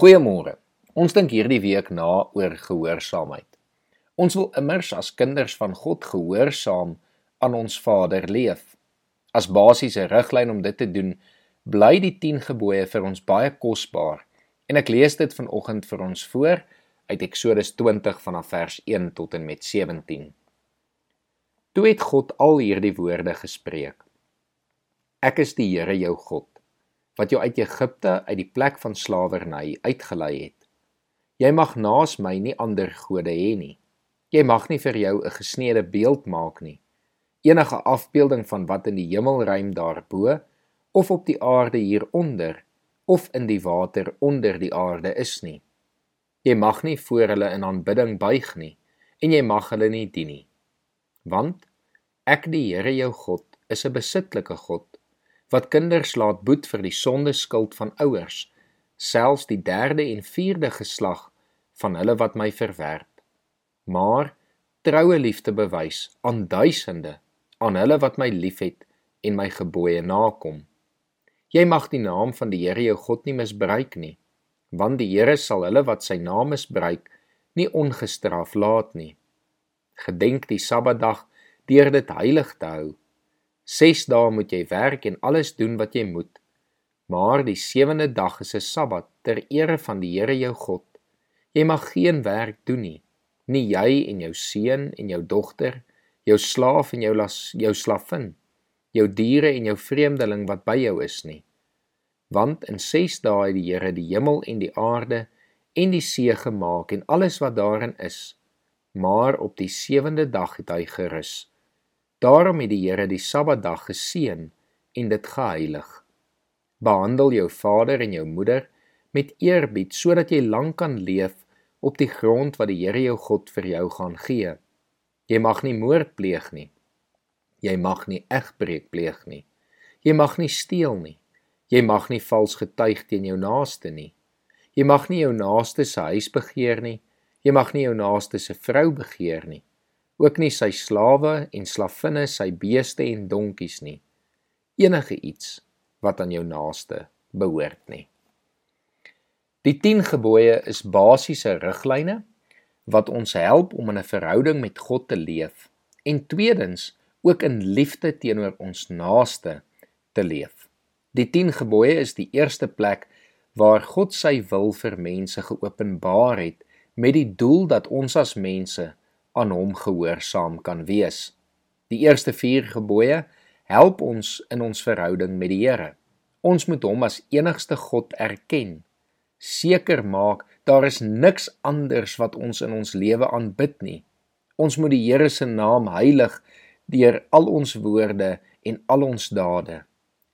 Goeiemôre. Ons dink hierdie week na oor gehoorsaamheid. Ons wil immers as kinders van God gehoorsaam aan ons Vader leef. As basiese riglyn om dit te doen, bly die 10 gebooie vir ons baie kosbaar. En ek lees dit vanoggend vir ons voor uit Eksodus 20 vanaf vers 1 tot en met 17. Toe het God al hierdie woorde gespreek. Ek is die Here jou God wat jou uit Egipte uit die plek van slawerny uitgelei het. Jy mag naas my nie ander gode hê nie. Jy mag nie vir jou 'n gesneede beeld maak nie. Enige afbeelding van wat in die hemelruim daarbo of op die aarde hieronder of in die water onder die aarde is nie. Jy mag nie voor hulle in aanbidding buig nie en jy mag hulle nie dien nie. Want ek die Here jou God is 'n besitlike God wat kinders laat boet vir die sondeskuld van ouers, selfs die derde en vierde geslag van hulle wat my verwerp. Maar troue liefde bewys aan duisende aan hulle wat my liefhet en my gebooie nakom. Jy mag die naam van die Here jou God nie misbruik nie, want die Here sal hulle wat sy naam misbruik nie ongestraf laat nie. Gedenk die Sabbatdag deur dit heilig te hou. 6 dae moet jy werk en alles doen wat jy moet. Maar die sewende dag is 'n Sabbat ter ere van die Here jou God. Jy mag geen werk doen nie, nie jy en jou seun en jou dogter, jou slaaf en jou las, jou slavin, jou diere en jou vreemdeling wat by jou is nie. Want in 6 dae het die Here die hemel en die aarde en die see gemaak en alles wat daarin is. Maar op die sewende dag het hy gerus. Daarom het die Here die Sabbatdag geseën en dit geheilig. Behandel jou vader en jou moeder met eerbied sodat jy lank kan leef op die grond wat die Here jou God vir jou gaan gee. Jy mag nie moord pleeg nie. Jy mag nie egbreek pleeg nie. Jy mag nie steel nie. Jy mag nie vals getuig teen jou naaste nie. Jy mag nie jou naaste se huis begeer nie. Jy mag nie jou naaste se vrou begeer nie ook nie sy slawe en slavinne, sy beeste en donkies nie. Enige iets wat aan jou naaste behoort nie. Die 10 gebooie is basiese riglyne wat ons help om in 'n verhouding met God te leef en tweedens ook in liefde teenoor ons naaste te leef. Die 10 gebooie is die eerste plek waar God sy wil vir mense geopenbaar het met die doel dat ons as mense aan hom gehoorsaam kan wees. Die eerste 4 gebooie help ons in ons verhouding met die Here. Ons moet hom as enigste God erken. Seker maak daar is niks anders wat ons in ons lewe aanbid nie. Ons moet die Here se naam heilig deur al ons woorde en al ons dade.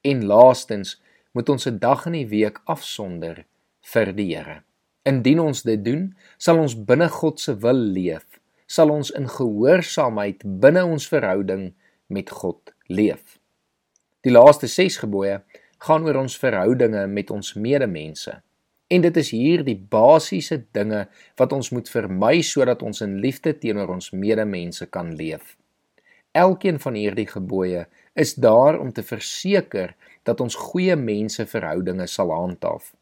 En laastens moet ons 'n dag in die week afsonder vir die Here. Indien ons dit doen, sal ons binne God se wil leef sal ons in gehoorsaamheid binne ons verhouding met God leef. Die laaste 6 gebooie gaan oor ons verhoudinge met ons medemense. En dit is hier die basiese dinge wat ons moet vermy sodat ons in liefde teenoor ons medemense kan leef. Elkeen van hierdie gebooie is daar om te verseker dat ons goeie menseverhoudinge sal handhaaf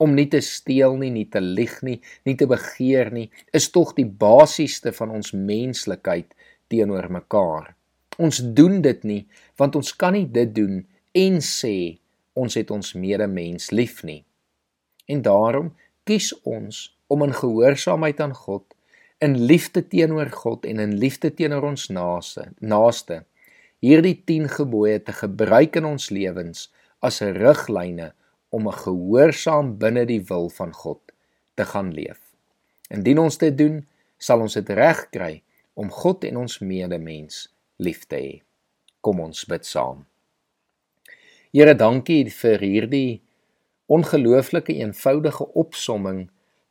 om nie te steel nie, nie te lieg nie, nie te begeer nie, is tog die basiesste van ons menslikheid teenoor mekaar. Ons doen dit nie want ons kan nie dit doen en sê ons het ons medemens lief nie. En daarom kies ons om in gehoorsaamheid aan God, in liefde teenoor God en in liefde teenoor ons naaste, naaste hierdie 10 gebooie te gebruik in ons lewens as riglyne om 'n gehoorsaam binne die wil van God te gaan leef. Indien ons dit doen, sal ons dit reg kry om God en ons medemens lief te hê. Kom ons bid saam. Here, dankie vir hierdie ongelooflike eenvoudige opsomming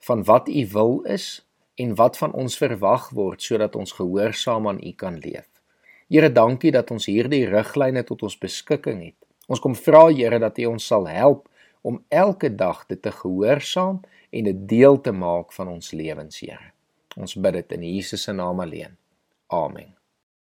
van wat U wil is en wat van ons verwag word sodat ons gehoorsaam aan U kan leef. Here, dankie dat ons hierdie riglyne tot ons beskikking het. Ons kom vra Here dat U ons sal help om elke dag dit te gehoorsaam en dit deel te maak van ons lewens, Here. Ons bid dit in Jesus se naam alleen. Amen.